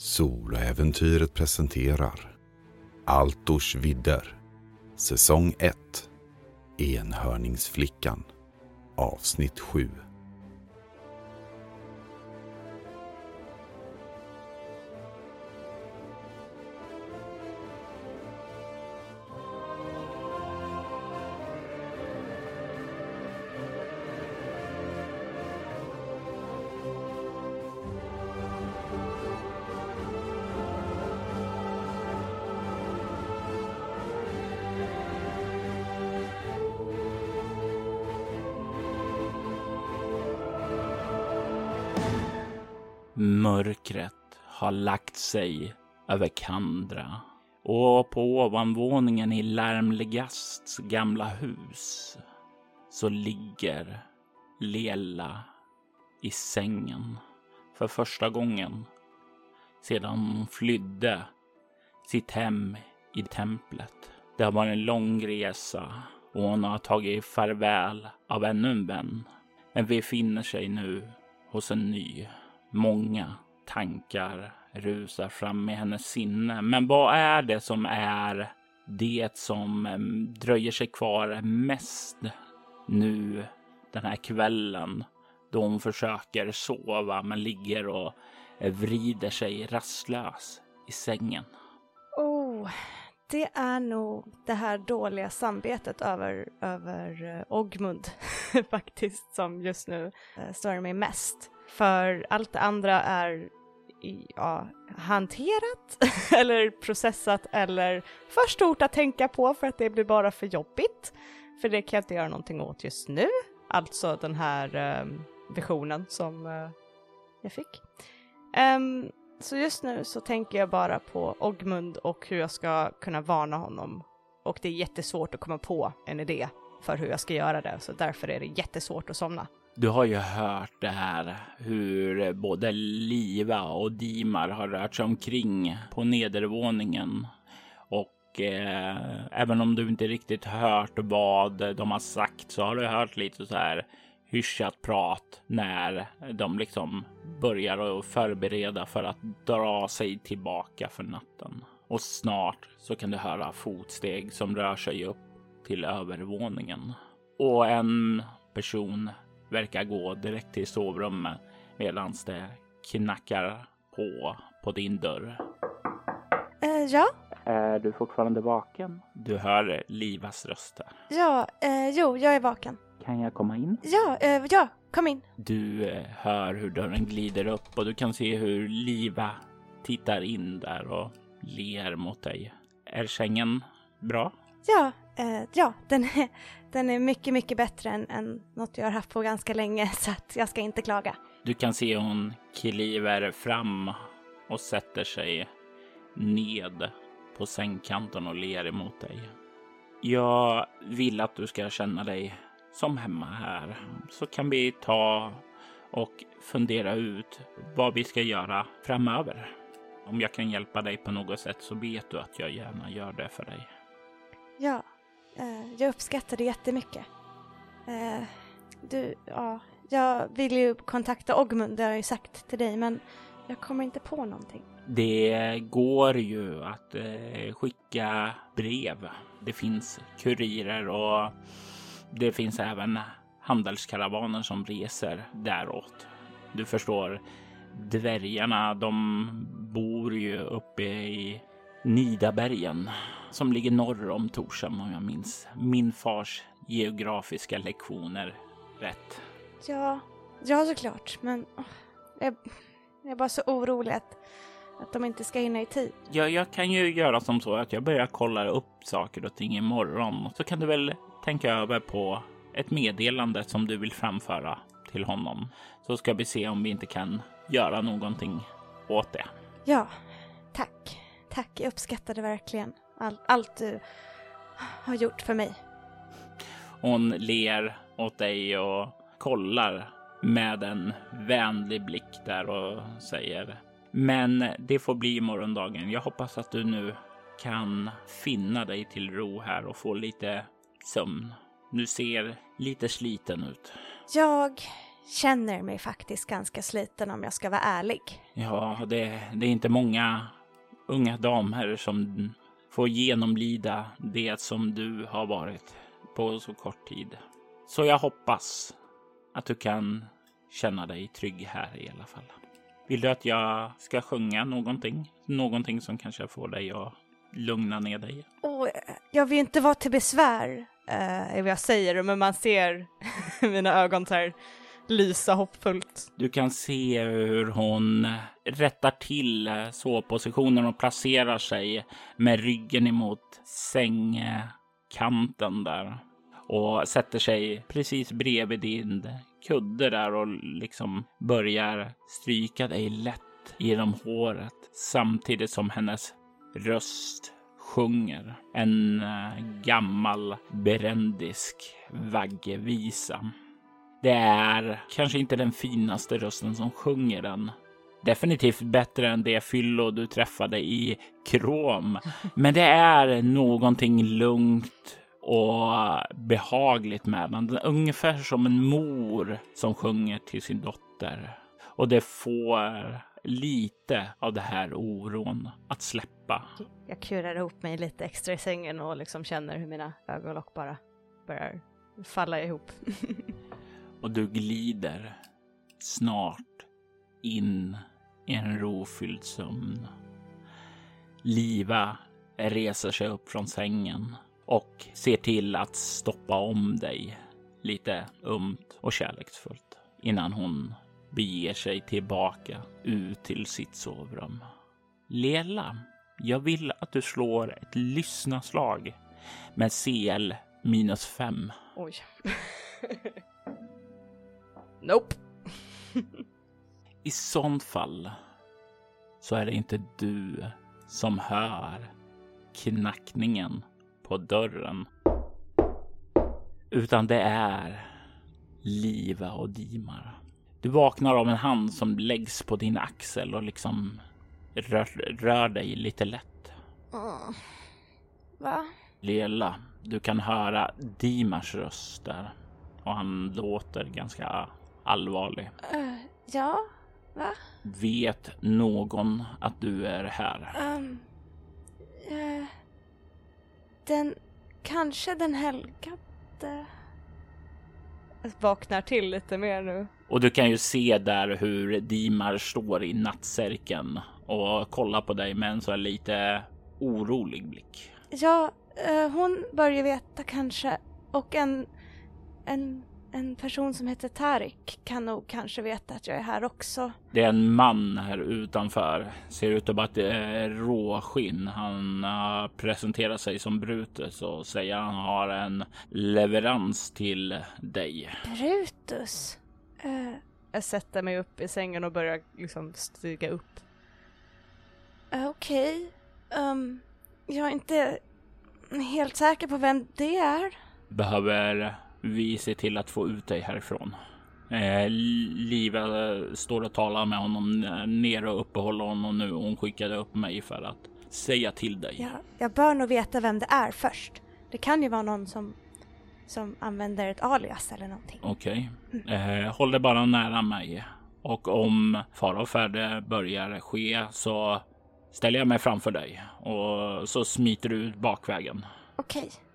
Soloäventyret presenterar Altors vidder Säsong 1 Enhörningsflickan Avsnitt 7 sig över Kandra och på ovanvåningen i Larmlegasts gamla hus så ligger Lela i sängen för första gången sedan hon flydde sitt hem i templet. Det har varit en lång resa och hon har tagit farväl av ännu en vän. Men befinner sig nu hos en ny. Många tankar rusar fram i hennes sinne. Men vad är det som är det som mm, dröjer sig kvar mest nu den här kvällen då hon försöker sova men ligger och vrider sig rastlös i sängen? Oh, det är nog det här dåliga samvetet över, över eh, Ogmund faktiskt som just nu eh, stör mig mest. För allt det andra är ja, hanterat eller processat eller för stort att tänka på för att det blir bara för jobbigt. För det kan jag inte göra någonting åt just nu. Alltså den här um, visionen som uh, jag fick. Um, så just nu så tänker jag bara på Ogmund och hur jag ska kunna varna honom. Och det är jättesvårt att komma på en idé för hur jag ska göra det, så därför är det jättesvårt att somna. Du har ju hört det här hur både Liva och Dimar har rört sig omkring på nedervåningen. Och eh, även om du inte riktigt hört vad de har sagt så har du hört lite så här hyschat prat när de liksom börjar att förbereda för att dra sig tillbaka för natten. Och snart så kan du höra fotsteg som rör sig upp till övervåningen. Och en person verkar gå direkt till sovrummet medan det knackar på på din dörr. Eh, ja, Är du fortfarande vaken? Du hör Livas röster. ja, eh, jo, jag är vaken. Kan jag komma in? Ja, eh, ja, kom in. Du eh, hör hur dörren glider upp och du kan se hur Liva tittar in där och ler mot dig. Är sängen bra? Ja, eh, ja, den är, den är mycket, mycket bättre än, än något jag har haft på ganska länge, så att jag ska inte klaga. Du kan se hon kliver fram och sätter sig ned på sängkanten och ler emot dig. Jag vill att du ska känna dig som hemma här. Så kan vi ta och fundera ut vad vi ska göra framöver. Om jag kan hjälpa dig på något sätt så vet du att jag gärna gör det för dig. Ja, Eh, jag uppskattar det jättemycket. Eh, du, ja, jag vill ju kontakta Ogmund, det har jag ju sagt till dig, men jag kommer inte på någonting. Det går ju att eh, skicka brev. Det finns kurirer och det finns även handelskaravaner som reser däråt. Du förstår, dvärgarna de bor ju uppe i Nidabergen som ligger norr om Torshem om jag minns min fars geografiska lektioner rätt. Ja, ja såklart, men jag, jag är bara så orolig att, att de inte ska hinna i tid. Ja, jag kan ju göra som så att jag börjar kolla upp saker och ting imorgon och så kan du väl tänka över på ett meddelande som du vill framföra till honom. Så ska vi se om vi inte kan göra någonting åt det. Ja, tack. Tack, jag uppskattar det verkligen. All, allt du har gjort för mig. Hon ler åt dig och kollar med en vänlig blick där och säger men det får bli morgondagen. Jag hoppas att du nu kan finna dig till ro här och få lite sömn. Du ser lite sliten ut. Jag, känner mig faktiskt ganska sliten om jag ska vara ärlig. Ja, det, det är inte många unga damer som får genomlida det som du har varit på så kort tid. Så jag hoppas att du kan känna dig trygg här i alla fall. Vill du att jag ska sjunga någonting? Någonting som kanske får dig att lugna ner dig? Oh, jag vill inte vara till besvär, eh, är vad jag säger, men man ser mina ögon så här lysa hoppfullt. Du kan se hur hon rättar till sovpositionen och placerar sig med ryggen emot sängkanten där och sätter sig precis bredvid din kudde där och liksom börjar stryka dig lätt genom håret samtidigt som hennes röst sjunger en eh, gammal berendisk vaggevisa. Det är kanske inte den finaste rösten som sjunger den. Definitivt bättre än det fyllo du träffade i Krom. Men det är någonting lugnt och behagligt med den. Ungefär som en mor som sjunger till sin dotter. Och det får lite av det här oron att släppa. Jag kurar ihop mig lite extra i sängen och liksom känner hur mina ögonlock bara börjar falla ihop. och du glider snart in i en rofylld sömn. Liva reser sig upp från sängen och ser till att stoppa om dig lite ömt och kärleksfullt innan hon beger sig tillbaka ut till sitt sovrum. Lela, jag vill att du slår ett lyssnaslag med CL minus fem. Oj. nope. I sånt fall så är det inte du som hör knackningen på dörren. Utan det är Liva och Dimar. Du vaknar av en hand som läggs på din axel och liksom rör, rör dig lite lätt. Mm. Va? Lela, du kan höra Dimars röst där och han låter ganska allvarlig. Uh, ja, va? Vet någon att du är här? Um, uh, den, kanske den helgade. Jag vaknar till lite mer nu. Och du kan ju se där hur Dimar står i nattsärken och kollar på dig med en så här lite orolig blick. Ja, uh, hon börjar veta kanske. Och en, en en person som heter Tarik kan nog kanske veta att jag är här också. Det är en man här utanför. Ser ut att vara ett eh, råskinn. Han presenterar sig som Brutus och säger att han har en leverans till dig. Brutus? Uh, jag sätter mig upp i sängen och börjar liksom stiga upp. Uh, Okej. Okay. Um, jag är inte helt säker på vem det är. Behöver vi ser till att få ut dig härifrån. Eh, Liva står och talar med honom nere och uppehåller honom nu. Hon skickade upp mig för att säga till dig. Ja, jag bör nog veta vem det är först. Det kan ju vara någon som, som använder ett alias eller någonting. Okej. Okay. Eh, håll dig bara nära mig. Och om fara och färde börjar ske så ställer jag mig framför dig och så smiter du ut bakvägen. Okej. Okay.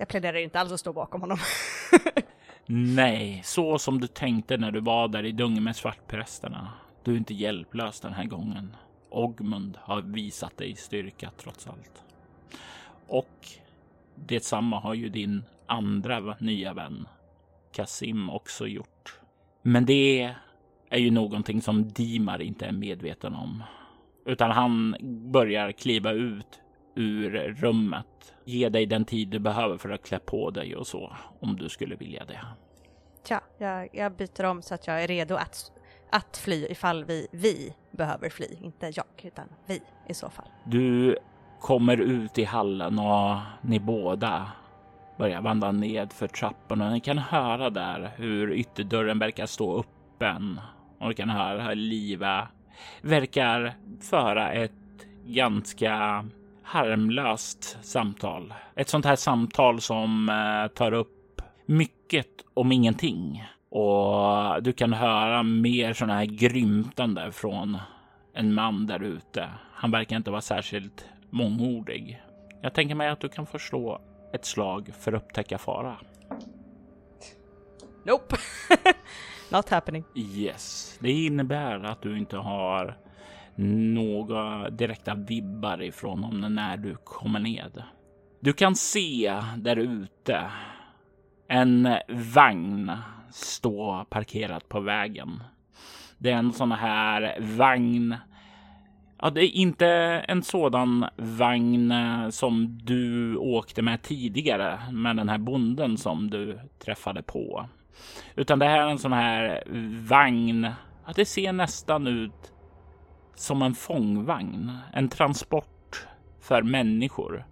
Jag pläderar inte alls att stå bakom honom. Nej, så som du tänkte när du var där i Dung med svartprästerna. Du är inte hjälplös den här gången. Ogmund har visat dig styrka trots allt. Och detsamma har ju din andra nya vän Kasim också gjort. Men det är ju någonting som Dimar inte är medveten om. Utan han börjar kliva ut ur rummet. Ge dig den tid du behöver för att klä på dig och så, om du skulle vilja det. Ja, jag, jag byter om så att jag är redo att, att fly ifall vi, vi behöver fly. Inte jag, utan vi i så fall. Du kommer ut i hallen och ni båda börjar vandra ned för trappan och ni kan höra där hur ytterdörren verkar stå öppen och ni kan höra Liva verkar föra ett ganska harmlöst samtal. Ett sånt här samtal som eh, tar upp mycket om ingenting. Och du kan höra mer sådana här grymtande från en man där ute. Han verkar inte vara särskilt mångordig. Jag tänker mig att du kan förslå ett slag för att upptäcka fara. Nope. Not happening. Yes, det innebär att du inte har några direkta vibbar ifrån honom när du kommer ned. Du kan se där ute en vagn stå parkerad på vägen. Det är en sån här vagn. Ja, det är inte en sådan vagn eh, som du åkte med tidigare med den här bonden som du träffade på, utan det här är en sån här vagn. Ja, det ser nästan ut som en fångvagn, en transport för människor.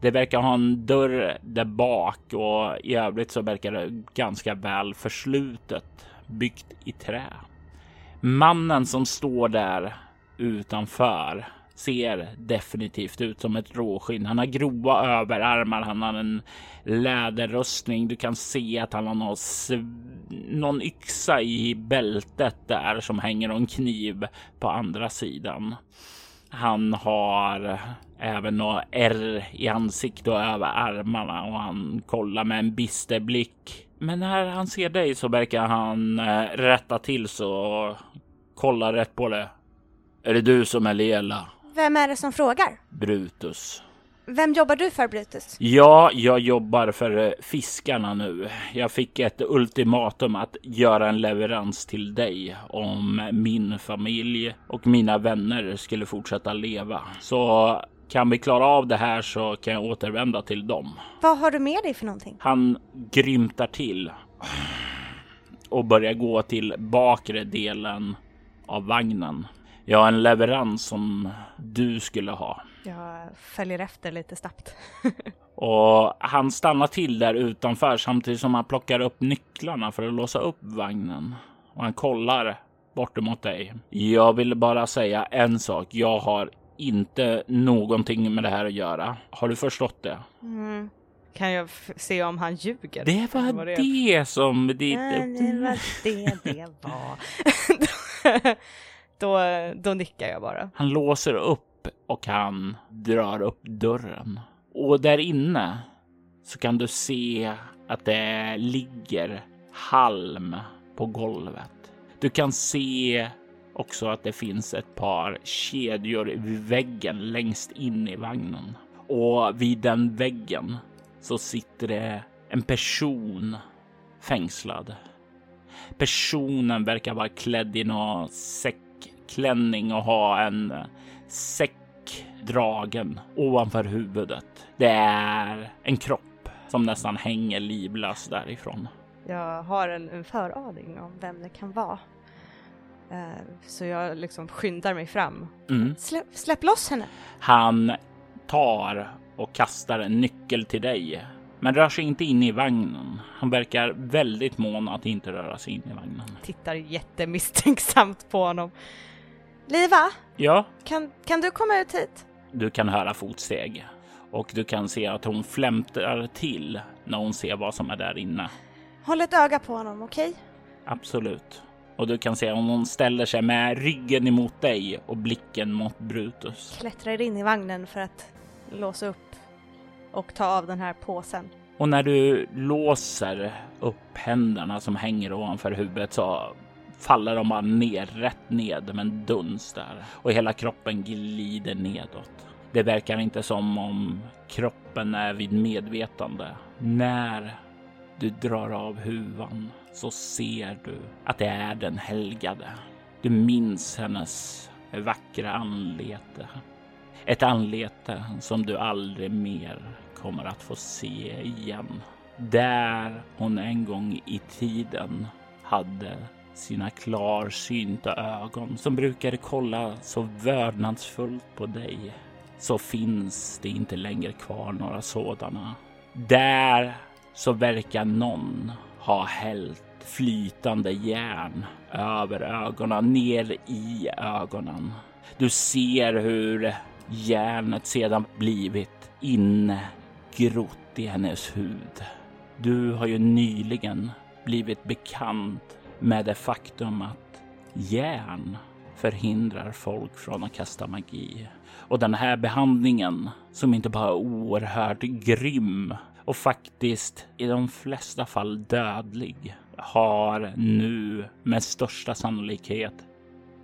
Det verkar ha en dörr där bak och i övrigt så verkar det ganska väl förslutet, byggt i trä. Mannen som står där utanför ser definitivt ut som ett råskinn. Han har grova överarmar, han har en läderrustning. Du kan se att han har någon, någon yxa i bältet där som hänger och en kniv på andra sidan. Han har även några ärr i ansiktet och över armarna och han kollar med en bister blick. Men när han ser dig så verkar han eh, rätta till så och kolla rätt på det. Är det du som är Lela? Vem är det som frågar? Brutus. Vem jobbar du för Brutus? Ja, jag jobbar för eh, fiskarna nu. Jag fick ett ultimatum att göra en leverans till dig om min familj och mina vänner skulle fortsätta leva. Så kan vi klara av det här så kan jag återvända till dem. Vad har du med dig för någonting? Han grymtar till och börjar gå till bakre delen av vagnen. Jag har en leverans som du skulle ha. Jag följer efter lite snabbt. och han stannar till där utanför samtidigt som han plockar upp nycklarna för att låsa upp vagnen. Och han kollar bort emot dig. Jag vill bara säga en sak. Jag har inte någonting med det här att göra. Har du förstått det? Mm. Kan jag se om han ljuger? Det var, var det, det som... Det, ja, det var det det var. då, då nickar jag bara. Han låser upp och han drar upp dörren. Och där inne så kan du se att det ligger halm på golvet. Du kan se också att det finns ett par kedjor vid väggen längst in i vagnen. Och vid den väggen så sitter det en person fängslad. Personen verkar vara klädd i någon säckklänning och ha en säck dragen ovanför huvudet. Det är en kropp som nästan hänger livlös därifrån. Jag har en, en föraning om vem det kan vara. Uh, så jag liksom skyndar mig fram. Mm. Släpp, släpp loss henne! Han tar och kastar en nyckel till dig, men rör sig inte in i vagnen. Han verkar väldigt mån att inte röra sig in i vagnen. Tittar jättemisstänksamt på honom. Liva? Ja? Kan, kan du komma ut hit? Du kan höra fotsteg och du kan se att hon flämtar till när hon ser vad som är där inne. Håll ett öga på honom, okej? Okay? Absolut. Och du kan se om hon ställer sig med ryggen emot dig och blicken mot Brutus. Klättrar in i vagnen för att låsa upp och ta av den här påsen. Och när du låser upp händerna som hänger ovanför huvudet så faller de bara ner, rätt ned med en duns där och hela kroppen glider nedåt. Det verkar inte som om kroppen är vid medvetande. När du drar av huvan så ser du att det är den helgade. Du minns hennes vackra anlete. Ett anlete som du aldrig mer kommer att få se igen. Där hon en gång i tiden hade sina klarsynta ögon som brukade kolla så vördnadsfullt på dig så finns det inte längre kvar några sådana. Där så verkar någon ha hällt flytande järn över ögonen, ner i ögonen. Du ser hur järnet sedan blivit ingrott i hennes hud. Du har ju nyligen blivit bekant med det faktum att järn förhindrar folk från att kasta magi. Och den här behandlingen som inte bara är oerhört grym och faktiskt i de flesta fall dödlig har nu med största sannolikhet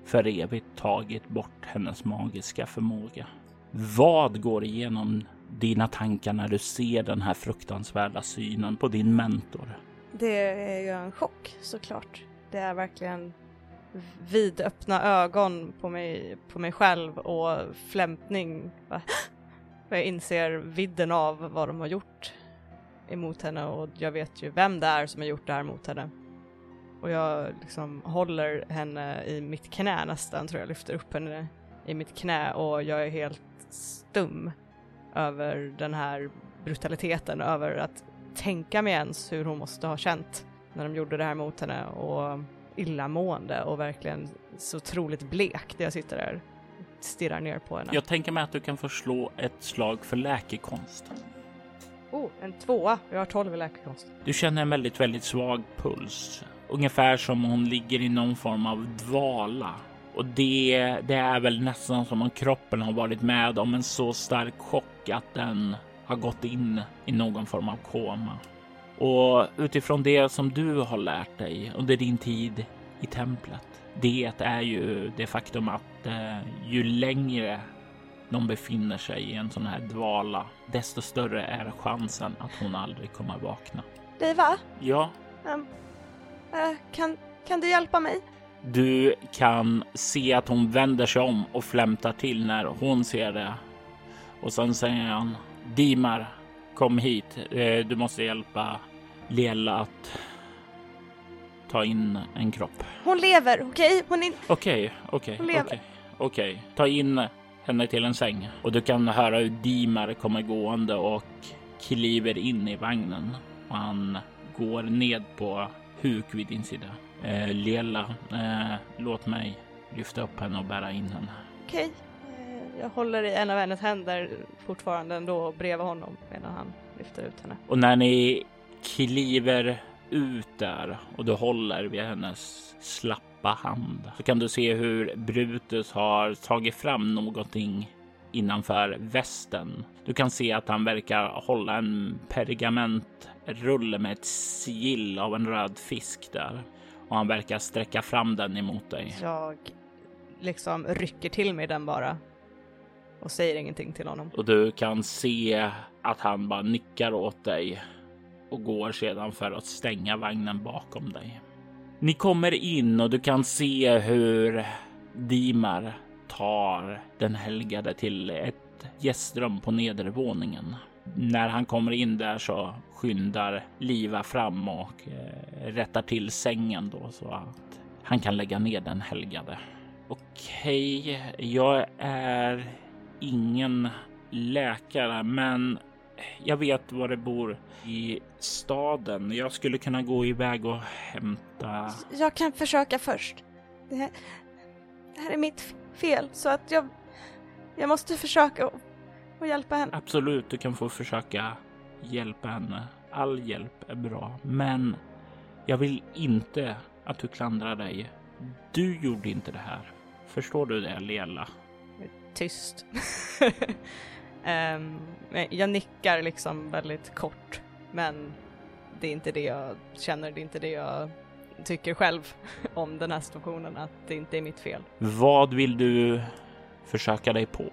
för evigt tagit bort hennes magiska förmåga. Vad går igenom dina tankar när du ser den här fruktansvärda synen på din mentor? Det är ju en chock såklart. Det är verkligen vidöppna ögon på mig, på mig själv och flämtning. Jag inser vidden av vad de har gjort emot henne och jag vet ju vem det är som har gjort det här mot henne. Och jag liksom håller henne i mitt knä nästan, tror jag lyfter upp henne i mitt knä och jag är helt stum över den här brutaliteten, över att tänka mig ens hur hon måste ha känt när de gjorde det här mot henne och illamående och verkligen så otroligt blek där jag sitter där stirrar ner på henne. Jag tänker mig att du kan få slå ett slag för läkekonst. Oh, en tvåa. Jag har tolv i läkekonst. Du känner en väldigt, väldigt svag puls. Ungefär som hon ligger i någon form av dvala. Och det, det är väl nästan som om kroppen har varit med om en så stark chock att den har gått in i någon form av koma. Och utifrån det som du har lärt dig under din tid i templet. Det är ju det faktum att eh, ju längre de befinner sig i en sån här dvala, desto större är chansen att hon aldrig kommer vakna. Liva? Ja? Um, uh, kan, kan du hjälpa mig? Du kan se att hon vänder sig om och flämtar till när hon ser det. Och sen säger han Dimar, kom hit. Eh, du måste hjälpa Lela att ta in en kropp. Hon lever, okej? Okay? Hon är... Okej, okej, okej, okej. Ta in henne till en säng och du kan höra hur Dimar kommer gående och kliver in i vagnen. Och han går ned på huk vid din sida. Eh, Lela, eh, låt mig lyfta upp henne och bära in henne. Okej. Eh, jag håller i en av hennes händer fortfarande ändå bredvid honom medan han lyfter ut henne. Och när ni kliver ut där och du håller vid hennes slappa hand så kan du se hur Brutus har tagit fram någonting innanför västen. Du kan se att han verkar hålla en pergamentrulle med ett sigill av en röd fisk där och han verkar sträcka fram den emot dig. Jag liksom rycker till mig den bara och säger ingenting till honom. Och du kan se att han bara nickar åt dig och går sedan för att stänga vagnen bakom dig. Ni kommer in och du kan se hur Dimar tar den helgade till ett gästrum på nedervåningen. När han kommer in där så skyndar Liva fram och eh, rättar till sängen då så att han kan lägga ner den helgade. Okej, jag är ingen läkare, men jag vet var det bor i staden. Jag skulle kunna gå iväg och hämta. Jag kan försöka först. Det här, det här är mitt fel så att jag, jag måste försöka och, och hjälpa henne. Absolut, du kan få försöka hjälpa henne. All hjälp är bra, men jag vill inte att du klandrar dig. Du gjorde inte det här. Förstår du det, Lela? Tyst. um, jag nickar liksom väldigt kort, men det är inte det jag känner, det är inte det jag tycker själv om den här situationen, att det inte är mitt fel. Vad vill du försöka dig på?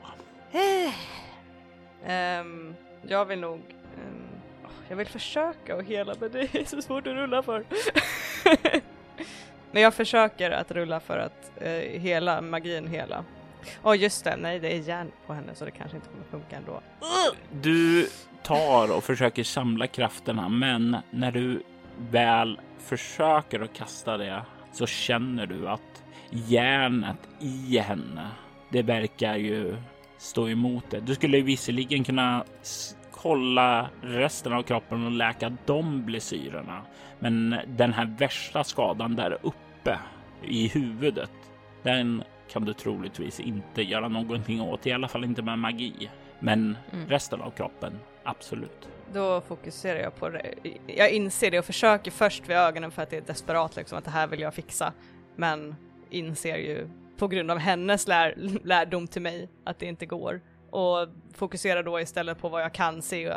um, jag vill nog um, jag vill försöka och hela men det är så svårt att rulla för. men jag försöker att rulla för att uh, hela magin hela. Åh oh, just det, nej det är järn på henne så det kanske inte kommer funka ändå. Du tar och försöker samla krafterna men när du väl försöker att kasta det så känner du att järnet i henne, det verkar ju stå emot det. Du skulle visserligen kunna kolla resten av kroppen och läka de blessyrerna. Men den här värsta skadan där uppe i huvudet, den kan du troligtvis inte göra någonting åt, i alla fall inte med magi. Men mm. resten av kroppen, Absolut. Då fokuserar jag på det. Jag inser det och försöker först vid ögonen för att det är desperat liksom att det här vill jag fixa. Men inser ju på grund av hennes lär, lärdom till mig att det inte går. Och fokuserar då istället på vad jag kan se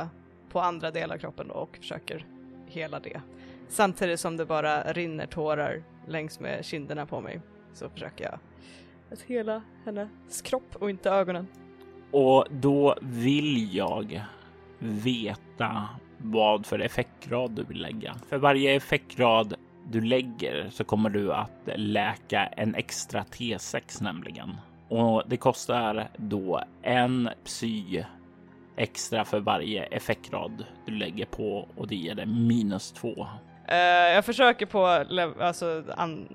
på andra delar av kroppen och försöker hela det. Samtidigt som det bara rinner tårar längs med kinderna på mig så försöker jag att hela hennes kropp och inte ögonen. Och då vill jag veta vad för effektrad du vill lägga. För varje effektrad du lägger så kommer du att läka en extra T6 nämligen. Och det kostar då en psy extra för varje effektrad du lägger på och det ger dig minus två. Uh, jag försöker på alltså an,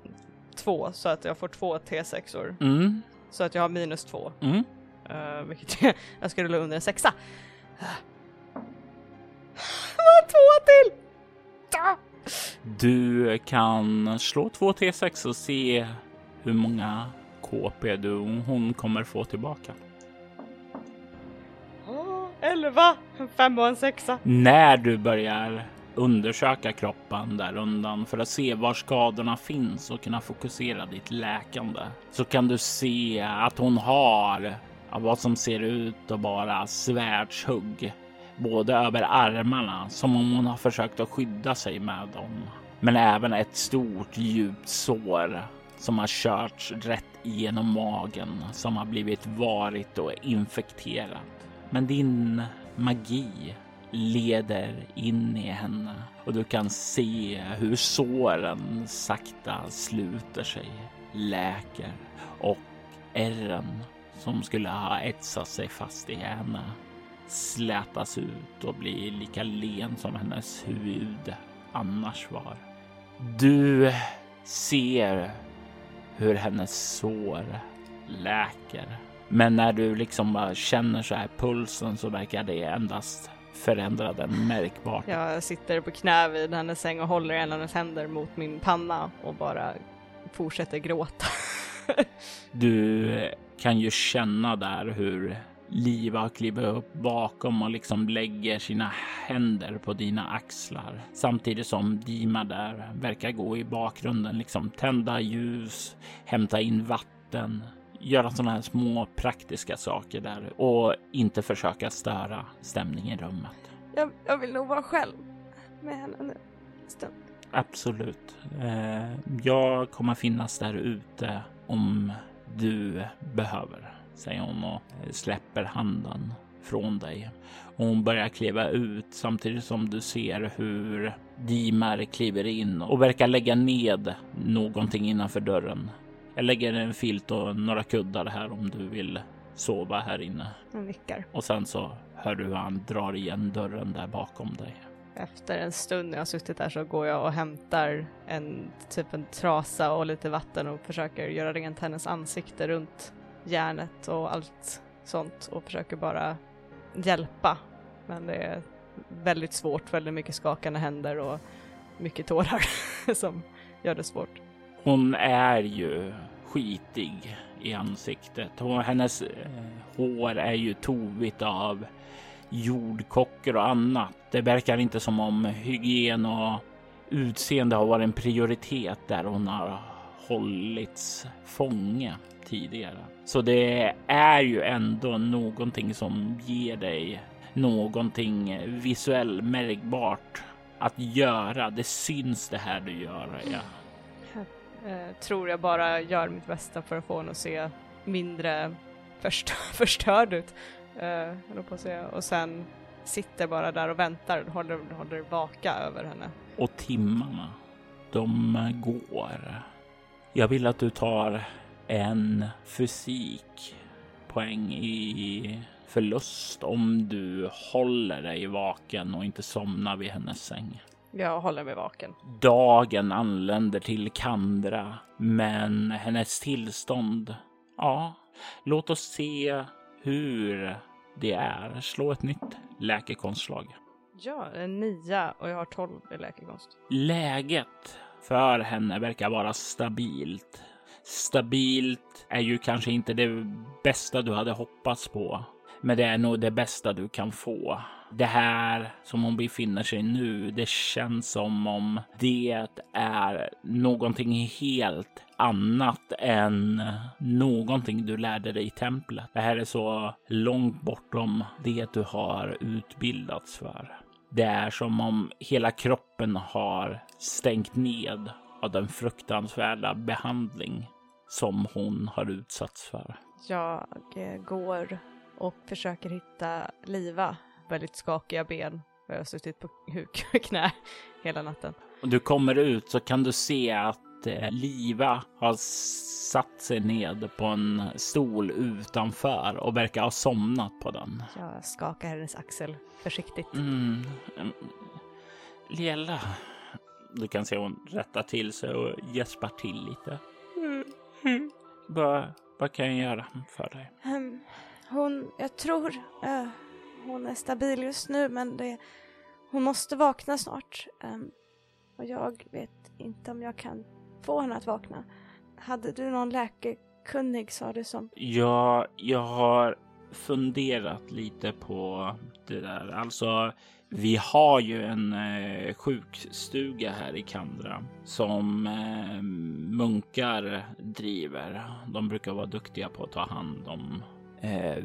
två så att jag får två T6or. Mm. Så att jag har minus två. Mm. Uh, vilket jag skulle rulla under en sexa. två till! Du kan slå två T6 och se hur många KP du hon kommer få tillbaka. Elva, en femma och en sexa. När du börjar undersöka kroppen där undan för att se var skadorna finns och kunna fokusera ditt läkande så kan du se att hon har vad som ser ut att vara svärdshugg både över armarna som om hon har försökt att skydda sig med dem. Men även ett stort djupt sår som har körts rätt igenom magen som har blivit varigt och infekterat. Men din magi leder in i henne och du kan se hur såren sakta sluter sig, läker och ärren som skulle ha etsat sig fast i henne slätas ut och blir lika len som hennes hud annars var. Du ser hur hennes sår läker. Men när du liksom bara känner så här pulsen så verkar det endast förändra den märkbart. Jag sitter på knä vid hennes säng och håller en av hennes händer mot min panna och bara fortsätter gråta. du kan ju känna där hur Liva kliver upp bakom och liksom lägger sina händer på dina axlar. Samtidigt som Dima där verkar gå i bakgrunden, liksom tända ljus, hämta in vatten, göra sådana här små praktiska saker där och inte försöka störa stämningen i rummet. Jag, jag vill nog vara själv med henne nu en stund. Absolut. Eh, jag kommer finnas där ute om du behöver säger hon och släpper handen från dig. Och hon börjar kliva ut samtidigt som du ser hur Dimar kliver in och verkar lägga ned någonting innanför dörren. Jag lägger en filt och några kuddar här om du vill sova här inne. Jag nickar. Och sen så hör du hur han drar igen dörren där bakom dig. Efter en stund när jag har suttit där så går jag och hämtar en typ en trasa och lite vatten och försöker göra rent hennes ansikte runt järnet och allt sånt och försöker bara hjälpa. Men det är väldigt svårt, väldigt mycket skakande händer och mycket tårar som gör det svårt. Hon är ju skitig i ansiktet och hennes eh, hår är ju tovigt av jordkockor och annat. Det verkar inte som om hygien och utseende har varit en prioritet där hon har hållits fånge tidigare. Så det är ju ändå någonting som ger dig någonting visuellt märkbart att göra. Det syns det här du gör. Ja. Eh, tror jag bara gör mitt bästa för att få henne att se mindre först förstörd ut. Eh, på att säga. Och sen sitter bara där och väntar, håller, håller vaka över henne. Och timmarna, de går. Jag vill att du tar en fysikpoäng i förlust om du håller dig vaken och inte somnar vid hennes säng. Jag håller mig vaken. Dagen anländer till Kandra, men hennes tillstånd, ja, låt oss se hur det är. Slå ett nytt läkekonstslag. Ja, en nia och jag har tolv i läkekonst. Läget för henne verkar vara stabilt. Stabilt är ju kanske inte det bästa du hade hoppats på, men det är nog det bästa du kan få. Det här som hon befinner sig nu, det känns som om det är någonting helt annat än någonting du lärde dig i templet. Det här är så långt bortom det du har utbildats för. Det är som om hela kroppen har stängt ned av den fruktansvärda behandling som hon har utsatts för. Jag eh, går och försöker hitta Liva. Väldigt skakiga ben. Jag har suttit på huk och knä hela natten. Och du kommer ut så kan du se att eh, Liva har satt sig ned på en stol utanför och verkar ha somnat på den. Jag skakar hennes axel försiktigt. Mm. Lela. Du kan se hon rättar till sig och gäspar till lite. Mm. Vad, vad kan jag göra för dig? Um, hon, jag tror uh, hon är stabil just nu men det, hon måste vakna snart. Um, och jag vet inte om jag kan få henne att vakna. Hade du någon läkekunnig sa du som? Ja, jag har funderat lite på det där. Alltså, vi har ju en eh, sjukstuga här i Kandra som eh, munkar driver. De brukar vara duktiga på att ta hand om eh,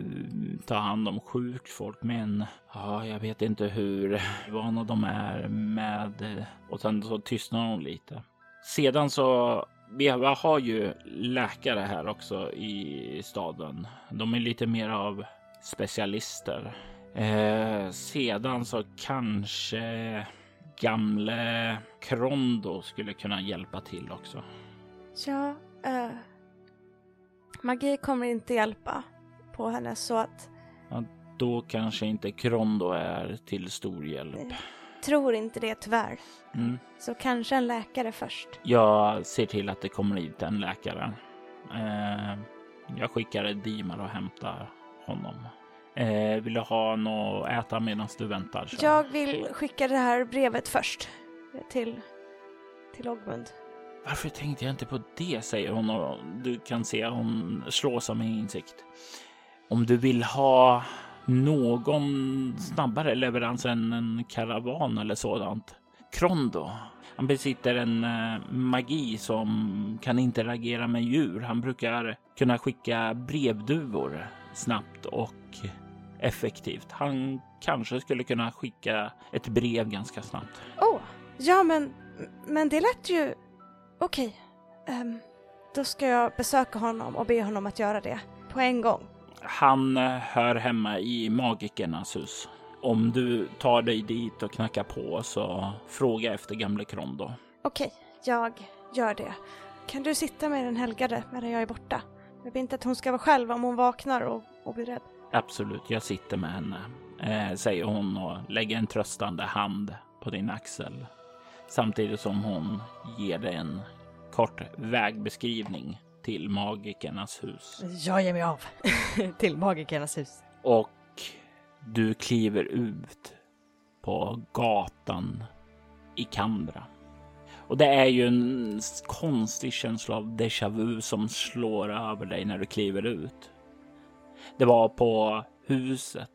ta hand om sjukt folk. Men ja, jag vet inte hur vana de är med. Eh, och sen så tystnar hon lite. Sedan så vi har ju läkare här också i staden. De är lite mer av specialister. Eh, sedan så kanske gamle Krondo skulle kunna hjälpa till också. Ja, eh, magi kommer inte hjälpa på henne så att... Ja, då kanske inte Krondo är till stor hjälp. Jag tror inte det tyvärr. Mm. Så kanske en läkare först. Jag ser till att det kommer hit en läkare. Eh, jag skickar Dimar och hämtar honom. Eh, vill du ha något att äta medan du väntar? Så? Jag vill skicka det här brevet först till, till Ogmund. Varför tänkte jag inte på det, säger hon och du kan se hon slås av min insikt. Om du vill ha någon snabbare leverans än en karavan eller sådant. Krondo. Han besitter en eh, magi som kan interagera med djur. Han brukar kunna skicka brevduvor snabbt och effektivt. Han kanske skulle kunna skicka ett brev ganska snabbt. Åh, oh, ja men, men det lät ju... Okej. Okay. Um, då ska jag besöka honom och be honom att göra det på en gång. Han eh, hör hemma i magikernas hus. Om du tar dig dit och knackar på så fråga efter gamle Krondo. Okej, okay, jag gör det. Kan du sitta med den helgade medan jag är borta? Jag vill inte att hon ska vara själv om hon vaknar och, och blir rädd. Absolut, jag sitter med henne, eh, säger hon och lägger en tröstande hand på din axel. Samtidigt som hon ger dig en kort vägbeskrivning till magikernas hus. Jag ger mig av till magikernas hus. Och du kliver ut på gatan i Kandra. Och det är ju en konstig känsla av déjà vu som slår över dig när du kliver ut. Det var på huset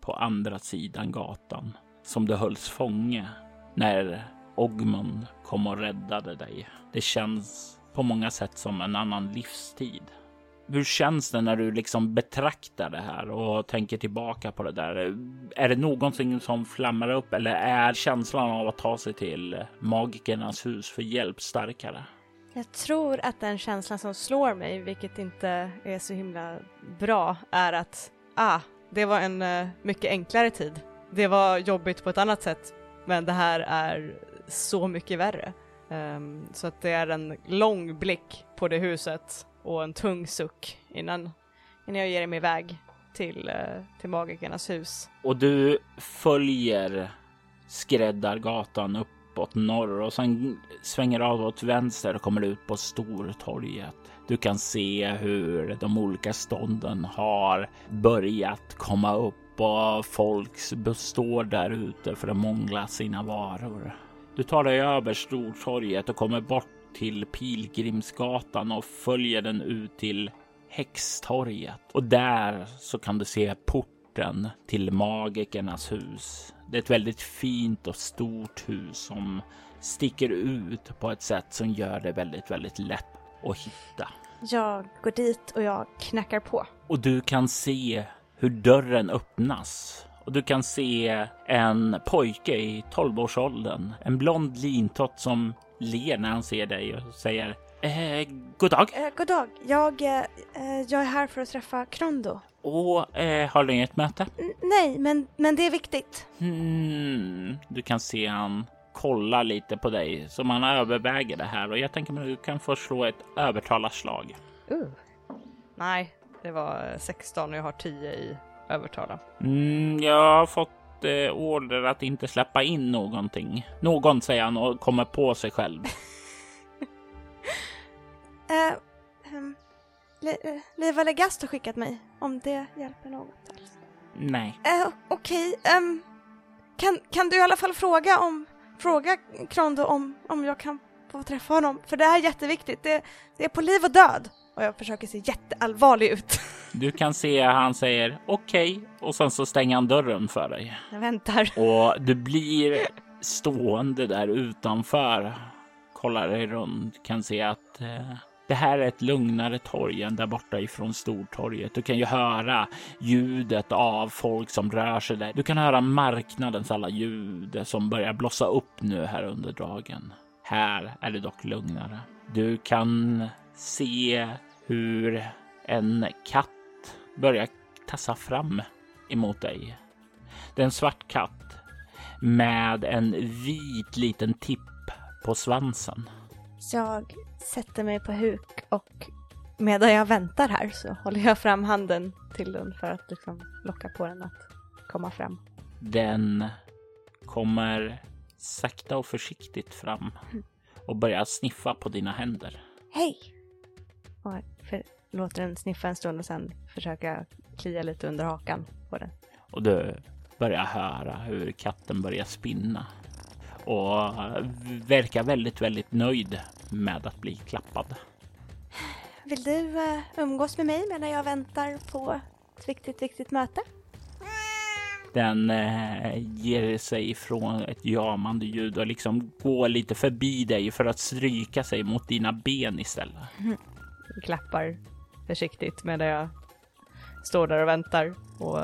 på andra sidan gatan som du hölls fånge när Ogmund kom och räddade dig. Det känns på många sätt som en annan livstid. Hur känns det när du liksom betraktar det här och tänker tillbaka på det där? Är det någonting som flammar upp eller är känslan av att ta sig till magikernas hus för hjälp starkare? Jag tror att den känslan som slår mig, vilket inte är så himla bra, är att ah, det var en eh, mycket enklare tid. Det var jobbigt på ett annat sätt, men det här är så mycket värre. Um, så att det är en lång blick på det huset och en tung suck innan, innan jag ger mig iväg till, uh, till magikernas hus. Och du följer Skräddargatan uppåt norr och sen svänger av åt vänster och kommer ut på Stortorget. Du kan se hur de olika stånden har börjat komma upp och folk står där ute för att mångla sina varor. Du tar dig över Stortorget och kommer bort till Pilgrimsgatan och följer den ut till Häxtorget och där så kan du se port porten till magikernas hus. Det är ett väldigt fint och stort hus som sticker ut på ett sätt som gör det väldigt, väldigt lätt att hitta. Jag går dit och jag knackar på. Och du kan se hur dörren öppnas och du kan se en pojke i 12-årsåldern, en blond lintott som ler när han ser dig och säger eh, god dag. Eh, god dag. Jag, eh, jag är här för att träffa Krondo. Och eh, har du inget möte? N- nej, men, men det är viktigt. Hmm, du kan se han kolla lite på dig som han överväger det här och jag tänker att du kan få slå ett övertalarslag. Uh. Nej, det var 16 och jag har 10 i övertala. Mm, jag har fått eh, order att inte släppa in någonting. Någon säger han och kommer på sig själv. Eh, um, Liva Legast har skickat mig, om det hjälper något alls. Nej. Eh, Okej, ehm, kan, kan du i alla fall fråga om, fråga Krondo om, om jag kan få träffa honom? För det här är jätteviktigt, det, det är på liv och död. Och jag försöker se jätteallvarlig ut. Du kan se han säger okej okay, och sen så stänger han dörren för dig. Jag väntar. Och du blir stående där utanför. Kollar dig runt, kan se att eh, det här är ett lugnare torg än där borta ifrån Stortorget. Du kan ju höra ljudet av folk som rör sig där. Du kan höra marknadens alla ljud som börjar blossa upp nu här under dagen. Här är det dock lugnare. Du kan se hur en katt börjar tassa fram emot dig. Det är en svart katt med en vit liten tipp på svansen. Jag sätter mig på huk och medan jag väntar här så håller jag fram handen till den för att liksom locka på den att komma fram. Den kommer sakta och försiktigt fram och börjar sniffa på dina händer. Hej! Och för, låter den sniffa en stund och sen försöka klia lite under hakan på den. Och du börjar höra hur katten börjar spinna och verkar väldigt, väldigt nöjd med att bli klappad. Vill du uh, umgås med mig medan jag väntar på ett viktigt, viktigt möte? Den uh, ger sig ifrån ett jamande ljud och liksom går lite förbi dig för att stryka sig mot dina ben istället. Mm. Klappar försiktigt medan jag står där och väntar och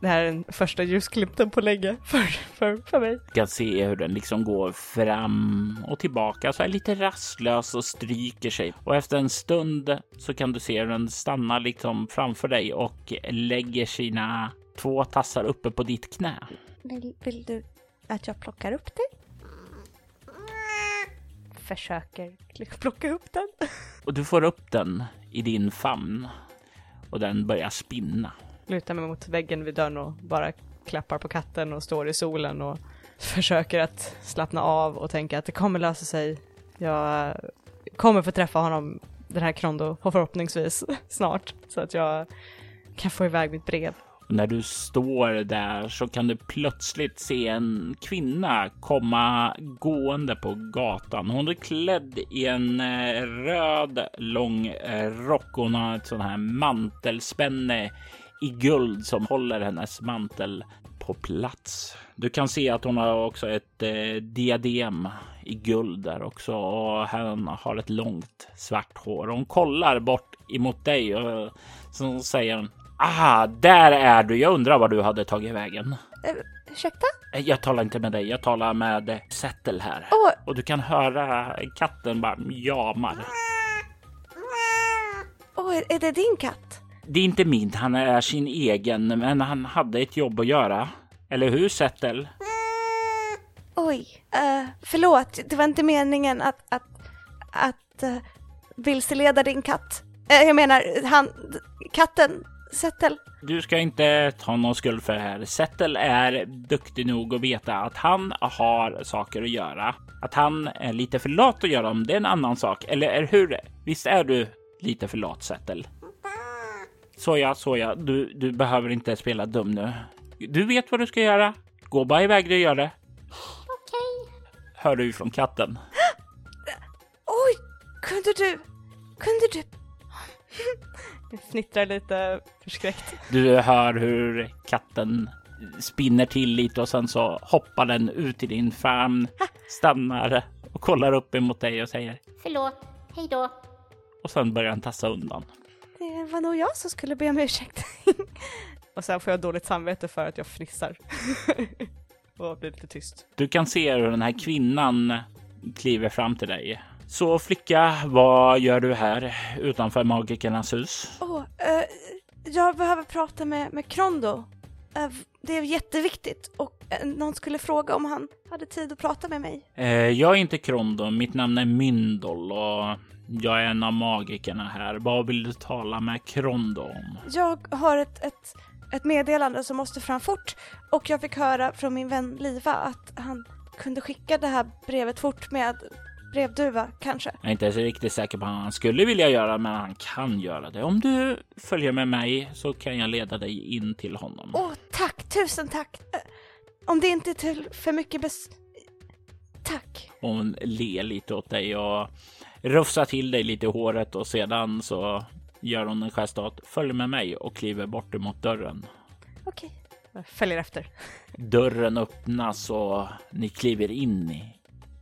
det här är den första ljusglimten på länge för, för, för mig. Du kan se hur den liksom går fram och tillbaka så är lite rastlös och stryker sig. Och efter en stund så kan du se hur den stannar liksom framför dig och lägger sina två tassar uppe på ditt knä. Vill, vill du att jag plockar upp dig? Försöker plocka upp den. Och du får upp den i din famn och den börjar spinna lutar mig mot väggen vid dörren och bara klappar på katten och står i solen och försöker att slappna av och tänka att det kommer lösa sig. Jag kommer få träffa honom, den här Krondo, förhoppningsvis snart så att jag kan få iväg mitt brev. Och när du står där så kan du plötsligt se en kvinna komma gående på gatan. Hon är klädd i en eh, röd lång eh, rock. Hon har ett sånt här mantelspänne i guld som håller hennes mantel på plats. Du kan se att hon har också ett eh, diadem i guld där också och hon har ett långt svart hår. Hon kollar bort emot dig och så säger hon Ah, där är du. Jag undrar var du hade tagit vägen. Uh, ursäkta? Jag talar inte med dig. Jag talar med Settel här. Oh. Och du kan höra katten bara jamar. Åh, oh, är det din katt? Det är inte min, han är sin egen, men han hade ett jobb att göra. Eller hur, Settel? Oj, uh, förlåt. Det var inte meningen att, att, att uh, vilseleda din katt. Uh, jag menar, han, katten, Settel. Du ska inte ta någon skuld för det här. Settel är duktig nog att veta att han har saker att göra. Att han är lite för lat att göra dem, det är en annan sak. Eller är hur? Visst är du lite för lat, Settel? Såja, såja, du, du behöver inte spela dum nu. Du vet vad du ska göra. Gå bara iväg och gör det. Okej. Okay. Hör du från katten. Oj, kunde du, kunde du? Fnittrar lite förskräckt. Du hör hur katten spinner till lite och sen så hoppar den ut i din famn, stannar och kollar upp emot dig och säger Förlåt, hej då. och sen börjar den tassa undan. Det var nog jag som skulle be om ursäkt. och sen får jag dåligt samvete för att jag fnissar. och blir lite tyst. Du kan se hur den här kvinnan kliver fram till dig. Så flicka, vad gör du här utanför magikernas hus? Åh, eh, jag behöver prata med, med Krondo. Eh, det är jätteviktigt och eh, någon skulle fråga om han hade tid att prata med mig. Eh, jag är inte Krondo, mitt namn är Myndol och jag är en av magikerna här. Vad vill du tala med Krondo om? Jag har ett, ett, ett meddelande som måste fram fort och jag fick höra från min vän Liva att han kunde skicka det här brevet fort med brevduva, kanske. Jag är inte så riktigt säker på vad han skulle vilja göra, men han kan göra det. Om du följer med mig så kan jag leda dig in till honom. Åh, tack! Tusen tack! Eh, Om det inte är till för mycket bes... Tack! Hon ler lite åt dig och rufsar till dig lite i håret och sedan så gör hon en gest åt följ med mig och kliver bort emot dörren. Okej. Jag följer efter. Dörren öppnas och ni kliver in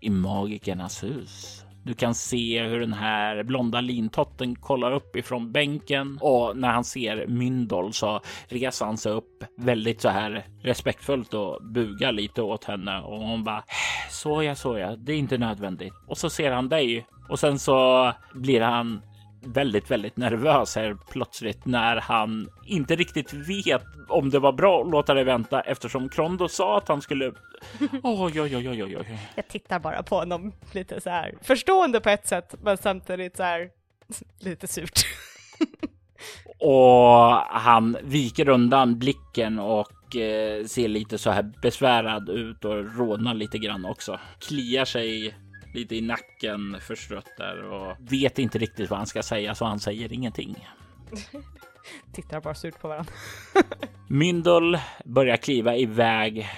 i, magikernas hus. Du kan se hur den här blonda lintotten kollar upp ifrån bänken och när han ser Myndol så reser han sig upp väldigt så här respektfullt och bugar lite åt henne och hon bara äh, såja, såja, det är inte nödvändigt. Och så ser han dig och sen så blir han väldigt, väldigt nervös här plötsligt när han inte riktigt vet om det var bra att låta dig vänta eftersom Krondo sa att han skulle. Oj, oj, oj, oj, oj, oj. Jag tittar bara på honom lite så här förstående på ett sätt, men samtidigt så här lite surt. Och han viker undan blicken och eh, ser lite så här besvärad ut och rodnar lite grann också. Kliar sig lite i nacken förstrött där och vet inte riktigt vad han ska säga så han säger ingenting. tittar bara surt på varandra. Myndol börjar kliva iväg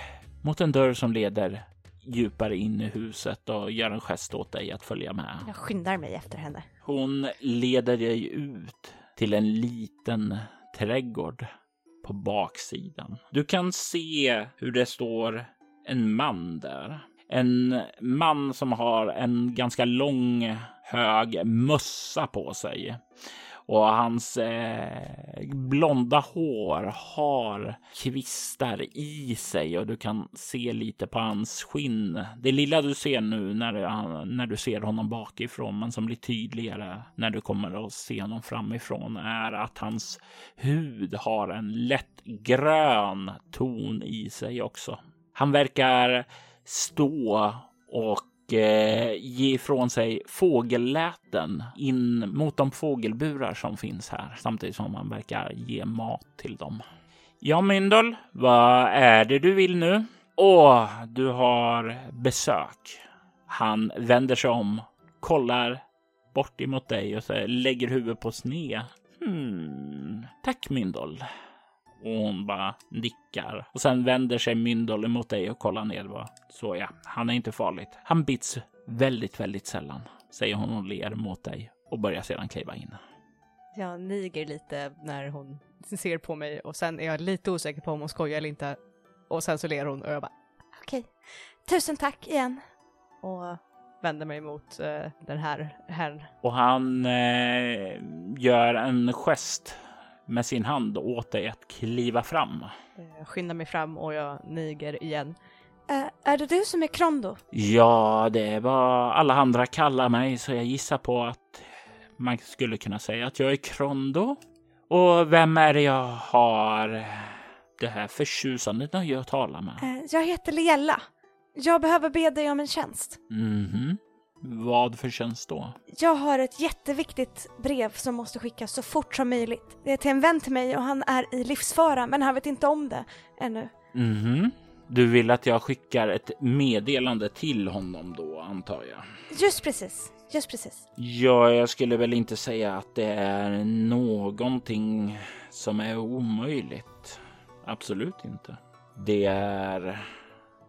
mot en dörr som leder djupare in i huset och gör en gest åt dig att följa med. Jag skyndar mig efter henne. Hon leder dig ut till en liten trädgård på baksidan. Du kan se hur det står en man där. En man som har en ganska lång hög mössa på sig och hans eh, blonda hår har kvistar i sig och du kan se lite på hans skinn. Det lilla du ser nu när, när du ser honom bakifrån, men som blir tydligare när du kommer att se honom framifrån är att hans hud har en lätt grön ton i sig också. Han verkar stå och eh, ge ifrån sig fågelläten in mot de fågelburar som finns här samtidigt som man verkar ge mat till dem. Ja, Myndol, vad är det du vill nu? Åh, du har besök. Han vänder sig om, kollar bort emot dig och så lägger huvudet på sned. Hmm, tack Myndol. Och hon bara nickar. Och sen vänder sig Myndol emot dig och kollar ner. Bara. Så ja, han är inte farligt. Han bits väldigt, väldigt sällan, säger hon och ler mot dig och börjar sedan kliva in. Jag niger lite när hon ser på mig och sen är jag lite osäker på om hon skojar eller inte. Och sen så ler hon och jag bara okej, tusen tack igen. Och vänder mig mot eh, den här herrn. Och han eh, gör en gest med sin hand åt dig att kliva fram. Jag skyndar mig fram och jag niger igen. Eh, är det du som är Krondo? Ja, det är vad alla andra kallar mig, så jag gissar på att man skulle kunna säga att jag är Krondo. Och vem är det jag har det här förtjusande nöjet att tala med? Eh, jag heter Lela. Jag behöver be dig om en tjänst. Mhm. Vad för tjänst då? Jag har ett jätteviktigt brev som måste skickas så fort som möjligt. Det är till en vän till mig och han är i livsfara men han vet inte om det ännu. Mhm. Du vill att jag skickar ett meddelande till honom då, antar jag? Just precis, just precis. Ja, jag skulle väl inte säga att det är någonting som är omöjligt. Absolut inte. Det är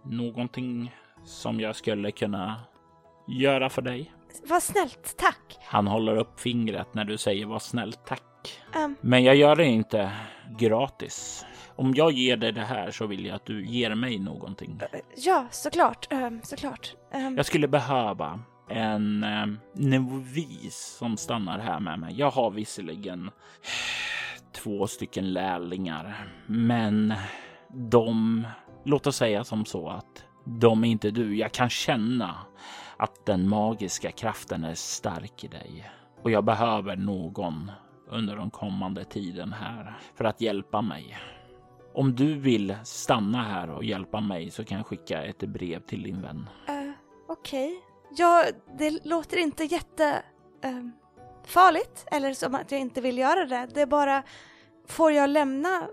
någonting som jag skulle kunna göra för dig. Vad snällt, tack. Han håller upp fingret när du säger vad snällt tack. Ehm, Men jag gör det inte gratis. Om jag ger dig det här så vill jag att du ger mig någonting. ja, såklart. Um, såklart. Ehm, Jag skulle behöva en eh, novis som stannar här med mig. Jag har visserligen två stycken lärlingar, men de, låt oss säga som så att de är inte du. Jag kan känna att den magiska kraften är stark i dig och jag behöver någon under den kommande tiden här för att hjälpa mig. Om du vill stanna här och hjälpa mig så kan jag skicka ett brev till din vän. Uh, Okej. Ja, det låter inte jätte... Uh, farligt, eller som att jag inte vill göra det. Det är bara, får jag lämna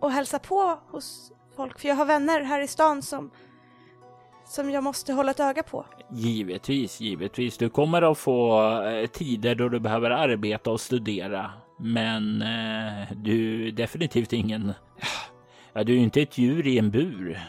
och hälsa på hos folk? För jag har vänner här i stan som, som jag måste hålla ett öga på. Givetvis, givetvis. Du kommer att få eh, tider då du behöver arbeta och studera. Men eh, du är definitivt ingen... Ja, du är ju inte ett djur i en bur.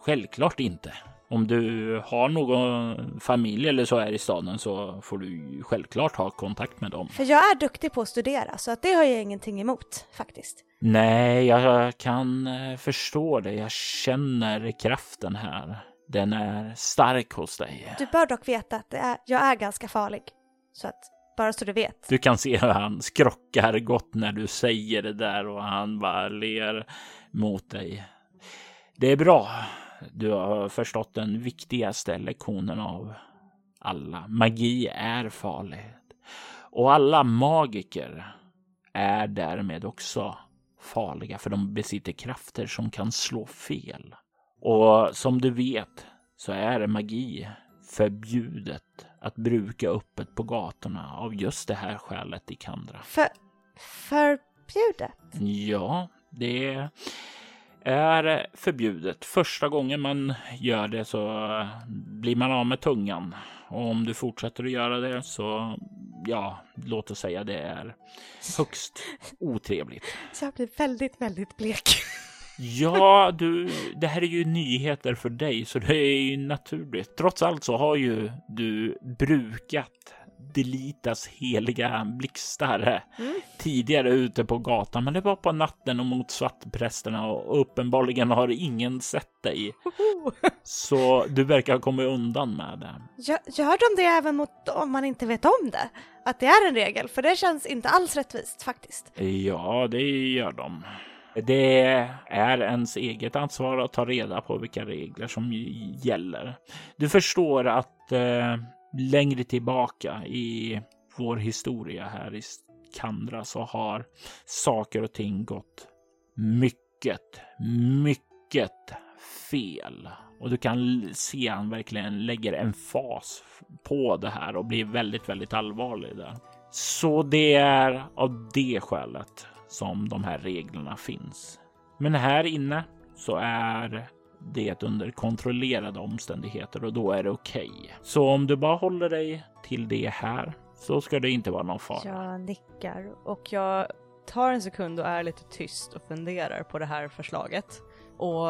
Självklart inte. Om du har någon familj eller så här i staden så får du självklart ha kontakt med dem. För jag är duktig på att studera, så att det har jag ingenting emot faktiskt. Nej, jag kan eh, förstå det. Jag känner kraften här. Den är stark hos dig. Du bör dock veta att är, jag är ganska farlig. Så att, bara så du vet. Du kan se hur han skrockar gott när du säger det där och han bara ler mot dig. Det är bra. Du har förstått den viktigaste lektionen av alla. Magi är farligt. Och alla magiker är därmed också farliga för de besitter krafter som kan slå fel. Och som du vet så är magi förbjudet att bruka öppet på gatorna av just det här skälet i Kandra. För, förbjudet? Ja, det är förbjudet. Första gången man gör det så blir man av med tungan. Och om du fortsätter att göra det så, ja, låt oss säga det är högst otrevligt. Jag blir väldigt, väldigt blek. Ja, du, det här är ju nyheter för dig, så det är ju naturligt. Trots allt så har ju du brukat Delitas heliga blixtar Mm. tidigare ute på gatan, men det var på natten och mot svartprästerna och uppenbarligen har ingen sett dig. Så du verkar ha kommit undan med det. Gör, gör de det även mot om man inte vet om det? Att det är en regel? För det känns inte alls rättvist faktiskt. Ja, det gör de. Det är ens eget ansvar att ta reda på vilka regler som gäller. Du förstår att eh, längre tillbaka i vår historia här i Kandra så har saker och ting gått mycket, mycket fel. Och du kan se han verkligen lägger en fas på det här och blir väldigt, väldigt allvarlig där. Så det är av det skälet som de här reglerna finns. Men här inne så är det under kontrollerade omständigheter och då är det okej. Så om du bara håller dig till det här så ska det inte vara någon fara. Jag nickar. Och jag tar en sekund och är lite tyst och funderar på det här förslaget. Och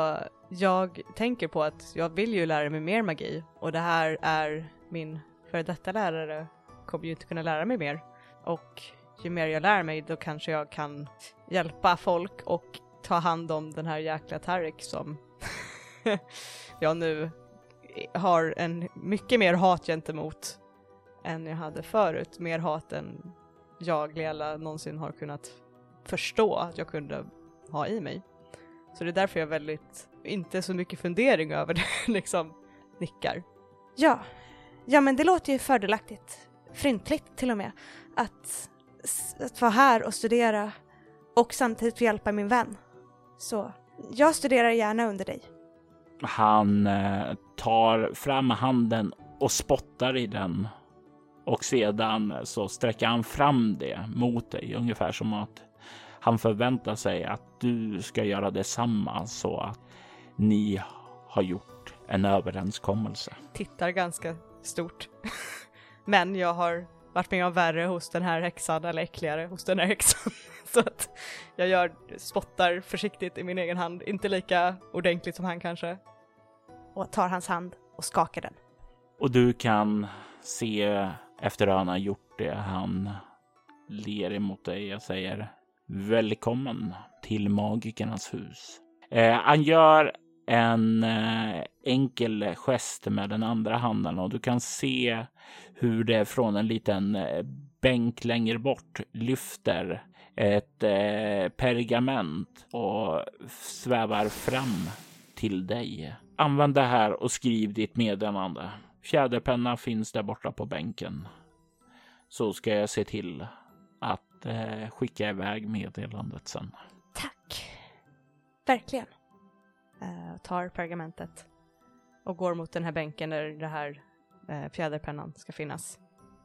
jag tänker på att jag vill ju lära mig mer magi och det här är min före detta lärare kommer ju inte kunna lära mig mer. Och ju mer jag lär mig då kanske jag kan hjälpa folk och ta hand om den här jäkla Tarik som jag nu har en mycket mer hat gentemot än jag hade förut. Mer hat än jag, Lela, någonsin har kunnat förstå att jag kunde ha i mig. Så det är därför jag väldigt, inte så mycket fundering över det, liksom nickar. Ja. Ja men det låter ju fördelaktigt. Fryntligt till och med. Att, att vara här och studera och samtidigt få hjälpa min vän. Så jag studerar gärna under dig. Han eh, tar fram handen och spottar i den och sedan så sträcker han fram det mot dig ungefär som att han förväntar sig att du ska göra detsamma så att ni har gjort en överenskommelse. Tittar ganska stort. Men jag har varit med om värre hos den här häxan, eller äckligare hos den här häxan. Så att jag gör, spottar försiktigt i min egen hand, inte lika ordentligt som han kanske. Och tar hans hand och skakar den. Och du kan se efter att han har gjort det. Han ler emot dig och säger välkommen till magikernas hus. Eh, han gör en eh, enkel gest med den andra handen och du kan se hur det från en liten eh, bänk längre bort lyfter ett eh, pergament och svävar fram till dig. Använd det här och skriv ditt meddelande. Fjäderpenna finns där borta på bänken. Så ska jag se till att skicka iväg meddelandet sen. Tack. Verkligen. Uh, tar pergamentet och går mot den här bänken där det här uh, fjäderpennan ska finnas.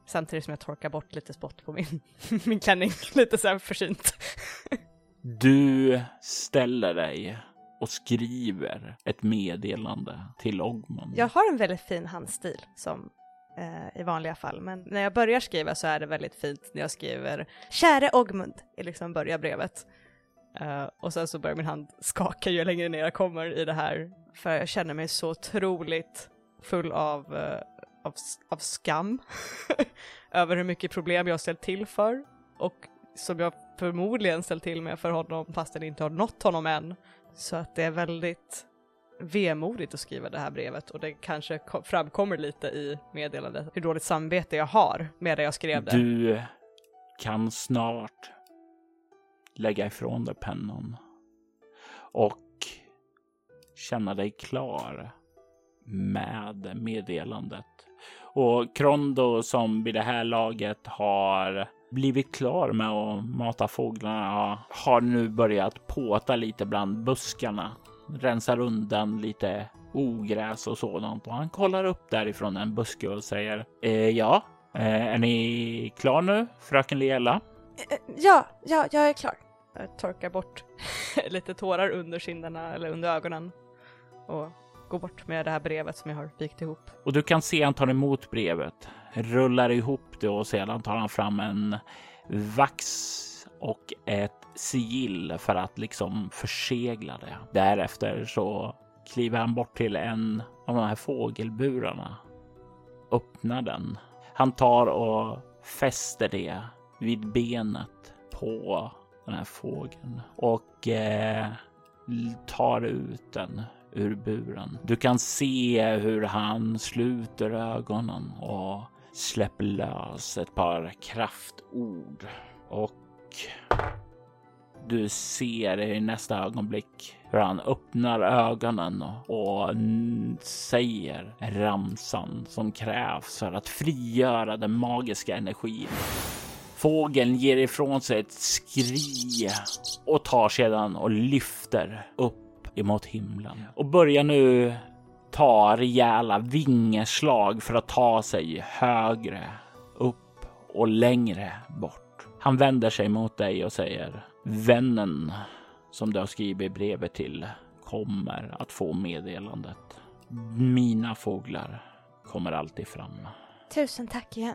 Samtidigt som jag torkar bort lite spott på min, min klänning, lite så här försynt. du ställer dig och skriver ett meddelande till Ogmund. Jag har en väldigt fin handstil som eh, i vanliga fall, men när jag börjar skriva så är det väldigt fint när jag skriver Käre Ogmund, i liksom börjar brevet. Uh, och sen så börjar min hand skaka ju längre ner jag kommer i det här, för jag känner mig så otroligt full av, uh, av, av skam över hur mycket problem jag har ställt till för och som jag förmodligen ställt till med för honom fast den inte har nått honom än. Så att det är väldigt vemodigt att skriva det här brevet och det kanske framkommer lite i meddelandet hur dåligt samvete jag har med det jag skrev det. Du kan snart lägga ifrån dig pennan och känna dig klar med meddelandet. Och Krondo som vid det här laget har blivit klar med att mata fåglarna har nu börjat påta lite bland buskarna. Rensar undan lite ogräs och sådant och han kollar upp därifrån en buske och säger eh, ja, eh, är ni klar nu fröken Leela? Eh, eh, ja, ja, jag är klar. Jag torkar bort lite tårar under kinderna eller under ögonen och går bort med det här brevet som jag har vikt ihop. Och du kan se han tar emot brevet, rullar ihop det och sedan tar han fram en vax och ett sigill för att liksom försegla det. Därefter så kliver han bort till en av de här fågelburarna, öppnar den. Han tar och fäster det vid benet på den här fågeln och eh, tar ut den ur buren. Du kan se hur han sluter ögonen och släpper lös ett par kraftord och du ser i nästa ögonblick hur han öppnar ögonen och säger ramsan som krävs för att frigöra den magiska energin. Fågeln ger ifrån sig ett skri och tar sedan och lyfter upp emot himlen och börjar nu ta rejäla vingeslag för att ta sig högre upp och längre bort. Han vänder sig mot dig och säger vännen som du har skrivit brevet till kommer att få meddelandet. Mina fåglar kommer alltid fram. Tusen tack igen.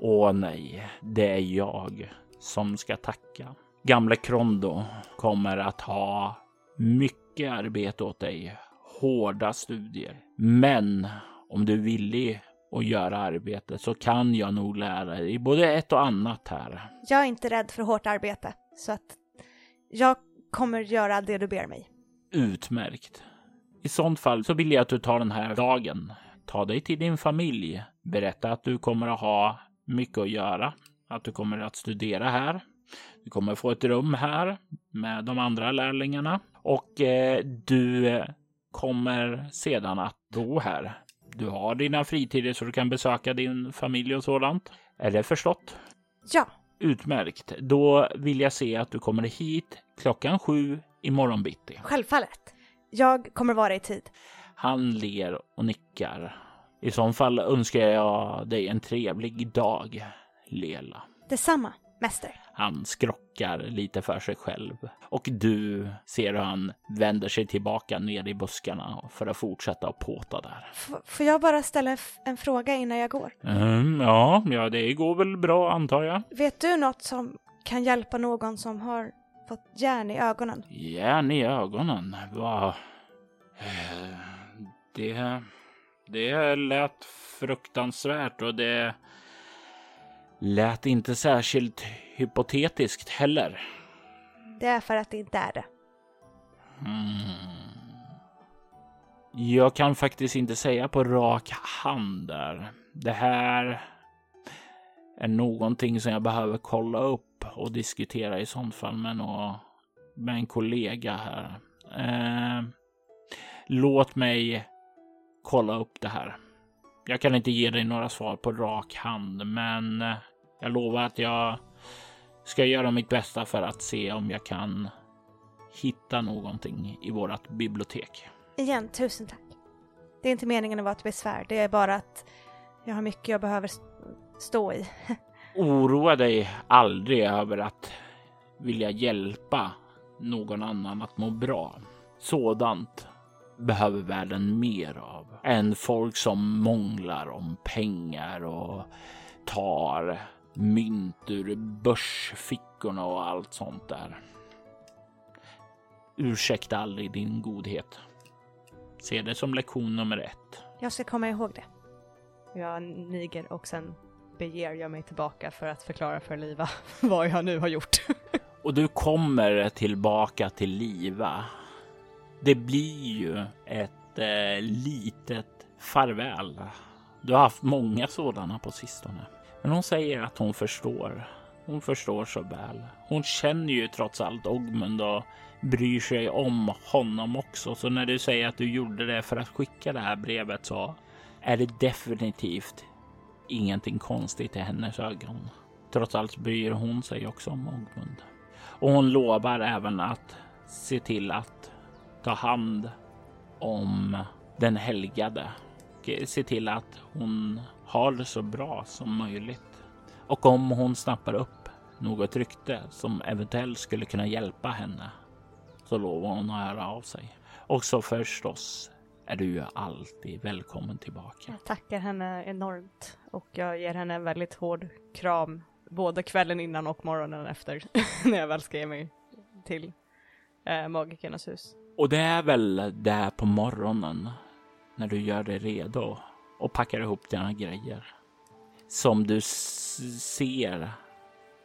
Åh nej, det är jag som ska tacka. Gamle Krondo kommer att ha mycket arbete åt dig, hårda studier. Men om du är villig att göra arbetet så kan jag nog lära dig både ett och annat här. Jag är inte rädd för hårt arbete, så att jag kommer göra det du ber mig. Utmärkt. I sånt fall så vill jag att du tar den här dagen. Ta dig till din familj. Berätta att du kommer att ha mycket att göra, att du kommer att studera här. Du kommer få ett rum här med de andra lärlingarna och eh, du kommer sedan att bo här. Du har dina fritider så du kan besöka din familj och sådant. Är det förstått? Ja. Utmärkt. Då vill jag se att du kommer hit klockan sju imorgon bitti. Självfallet. Jag kommer vara i tid. Han ler och nickar i så fall önskar jag dig en trevlig dag, Lela. Detsamma, mäster. Han skrockar lite för sig själv och du ser hur han vänder sig tillbaka ner i buskarna för att fortsätta att påta där. F får jag bara ställa en fråga innan jag går? Mm, ja, ja, det går väl bra antar jag. Vet du något som kan hjälpa någon som har fått järn i ögonen? Järn i ögonen? Vad? Eh, det... Det lät fruktansvärt och det lät inte särskilt hypotetiskt heller. Det är för att det inte är det. Mm. Jag kan faktiskt inte säga på rak hand där. Det här är någonting som jag behöver kolla upp och diskutera i sånt fall med, någon, med en kollega här. Eh, låt mig kolla upp det här. Jag kan inte ge dig några svar på rak hand, men eh, jag lovar att jag ska göra mitt bästa för att se om jag kan hitta någonting i vårt bibliotek. Igen, tusen tack. Det är inte meningen att vara ett besvär, det är bara att jag har mycket jag behöver stå i. Oroa dig aldrig över att vilja hjälpa någon annan att må bra. Sådant behöver världen mer av än folk som månglar om pengar och tar mynt ur börsfickorna och allt sånt där. Ursäkta aldrig din godhet. Se det som lektion nummer ett. Jag ska komma ihåg det. Jag niger och sen beger jag mig tillbaka för att förklara för Liva vad jag nu har gjort. och du kommer tillbaka till Liva. Det blir ju ett eh, litet farväl. Du har haft många sådana på sistone. Men hon säger att hon förstår. Hon förstår så väl. Hon känner ju trots allt Ogmund och bryr sig om honom också. Så när du säger att du gjorde det för att skicka det här brevet så är det definitivt ingenting konstigt i hennes ögon. Trots allt bryr hon sig också om Ogmund. Och hon lovar även att se till att ta hand om den helgade. och Se till att hon har det så bra som möjligt. Och om hon snappar upp något rykte som eventuellt skulle kunna hjälpa henne så lovar hon att höra av sig. Och så förstås är du ju alltid välkommen tillbaka. Jag tackar henne enormt och jag ger henne en väldigt hård kram både kvällen innan och morgonen efter när jag väl ska ge mig till eh, magikernas hus. Och det är väl där på morgonen när du gör dig redo och packar ihop dina grejer som du ser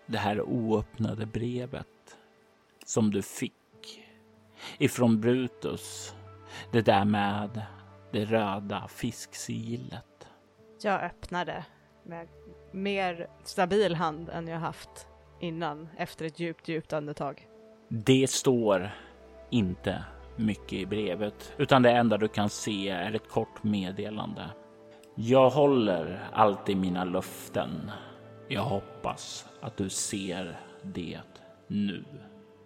det här oöppnade brevet som du fick ifrån Brutus. Det där med det röda fisksigillet. Jag öppnade med mer stabil hand än jag haft innan efter ett djupt, djupt andetag. Det står inte mycket i brevet, utan det enda du kan se är ett kort meddelande. Jag håller alltid mina löften. Jag hoppas att du ser det nu.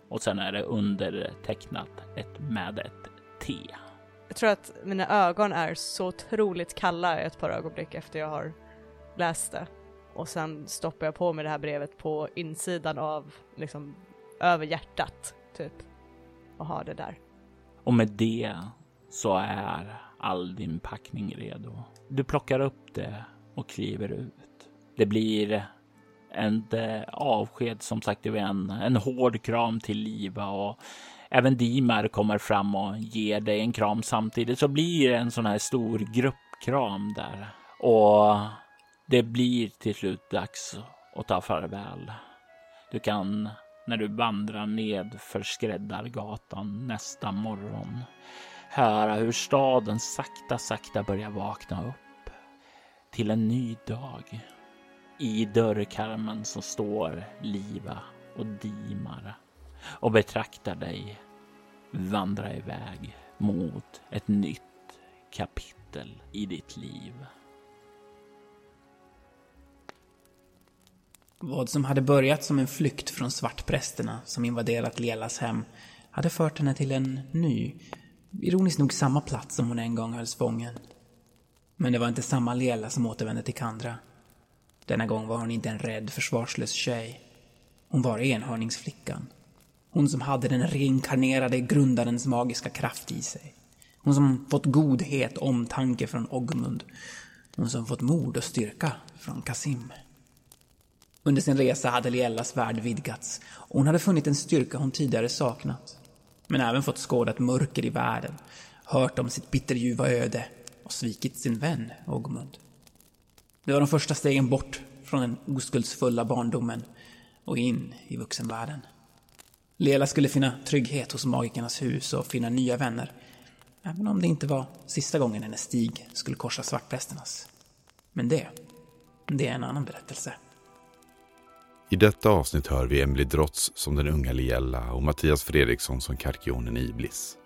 Och sen är det undertecknat ett med ett T. Jag tror att mina ögon är så otroligt kalla ett par ögonblick efter jag har läst det. Och sen stoppar jag på mig det här brevet på insidan av, liksom, över hjärtat, typ. Och har det där. Och med det så är all din packning redo. Du plockar upp det och kliver ut. Det blir en eh, avsked som sagt en, en hård kram till Liva och även Dimar kommer fram och ger dig en kram samtidigt så blir det en sån här stor gruppkram där. Och det blir till slut dags att ta farväl. Du kan när du vandrar ned för Skräddargatan nästa morgon höra hur staden sakta, sakta börjar vakna upp till en ny dag. I dörrkarmen så står Liva och Dimar och betraktar dig vandra iväg mot ett nytt kapitel i ditt liv. Vad som hade börjat som en flykt från svartprästerna som invaderat Lelas hem hade fört henne till en ny, ironiskt nog samma plats som hon en gång hölls fången. Men det var inte samma Lela som återvände till Kandra. Denna gång var hon inte en rädd, försvarslös tjej. Hon var enhörningsflickan. Hon som hade den reinkarnerade grundarens magiska kraft i sig. Hon som fått godhet omtanke från Ogmund. Hon som fått mod och styrka från Kasim. Under sin resa hade Liellas värld vidgats och hon hade funnit en styrka hon tidigare saknat. Men även fått skåda ett mörker i världen, hört om sitt bitterljuva öde och svikit sin vän Ogmund. Det var de första stegen bort från den oskuldsfulla barndomen och in i vuxenvärlden. Lela skulle finna trygghet hos magikernas hus och finna nya vänner. Även om det inte var sista gången hennes stig skulle korsa svartprästernas. Men det, det är en annan berättelse. I detta avsnitt hör vi Emily Drotz som den unga Liella och Mattias Fredriksson som Karkionen Iblis.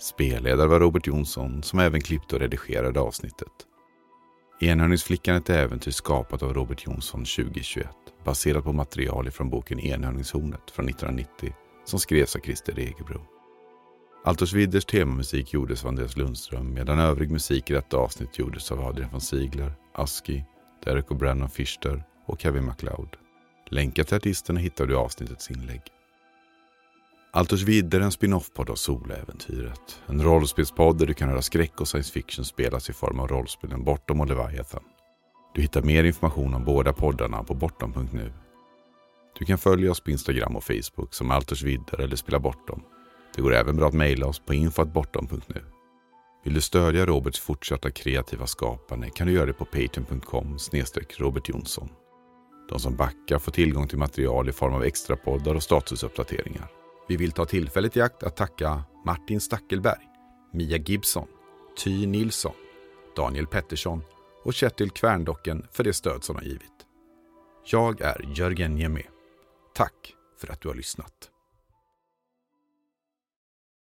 Spelledare var Robert Jonsson som även klippte och redigerade avsnittet. Enhörningsflickan är ett äventyr skapat av Robert Jonsson 2021 baserat på material från boken Enhörningshornet från 1990 som skrevs av Christer Egebro. Altos Widders temamusik gjordes av Andreas Lundström medan övrig musik i detta avsnitt gjordes av Adrian von Ziegler, Aski, Derek och Brandon Fischer och Kevin MacLeod. Länkar till artisterna hittar du i avsnittets inlägg. Altos Vidder är en spin-off-podd av Soläventyret. En rollspelspodd där du kan höra skräck och science fiction spelas i form av rollspelen Bortom och Leviathan. Du hittar mer information om båda poddarna på bortom.nu. Du kan följa oss på Instagram och Facebook som Altors Vidder eller Spela Bortom. Det går även bra att mejla oss på infoatbortom.nu. Vill du stödja Roberts fortsatta kreativa skapande kan du göra det på patreon.com snedstreck robertjonsson. De som backar får tillgång till material i form av extra poddar och statusuppdateringar. Vi vill ta tillfället i akt att tacka Martin Stackelberg, Mia Gibson, Ty Nilsson, Daniel Pettersson och Kjetil Kvärndocken för det stöd som de givit. Jag är Jörgen Niemi. Tack för att du har lyssnat.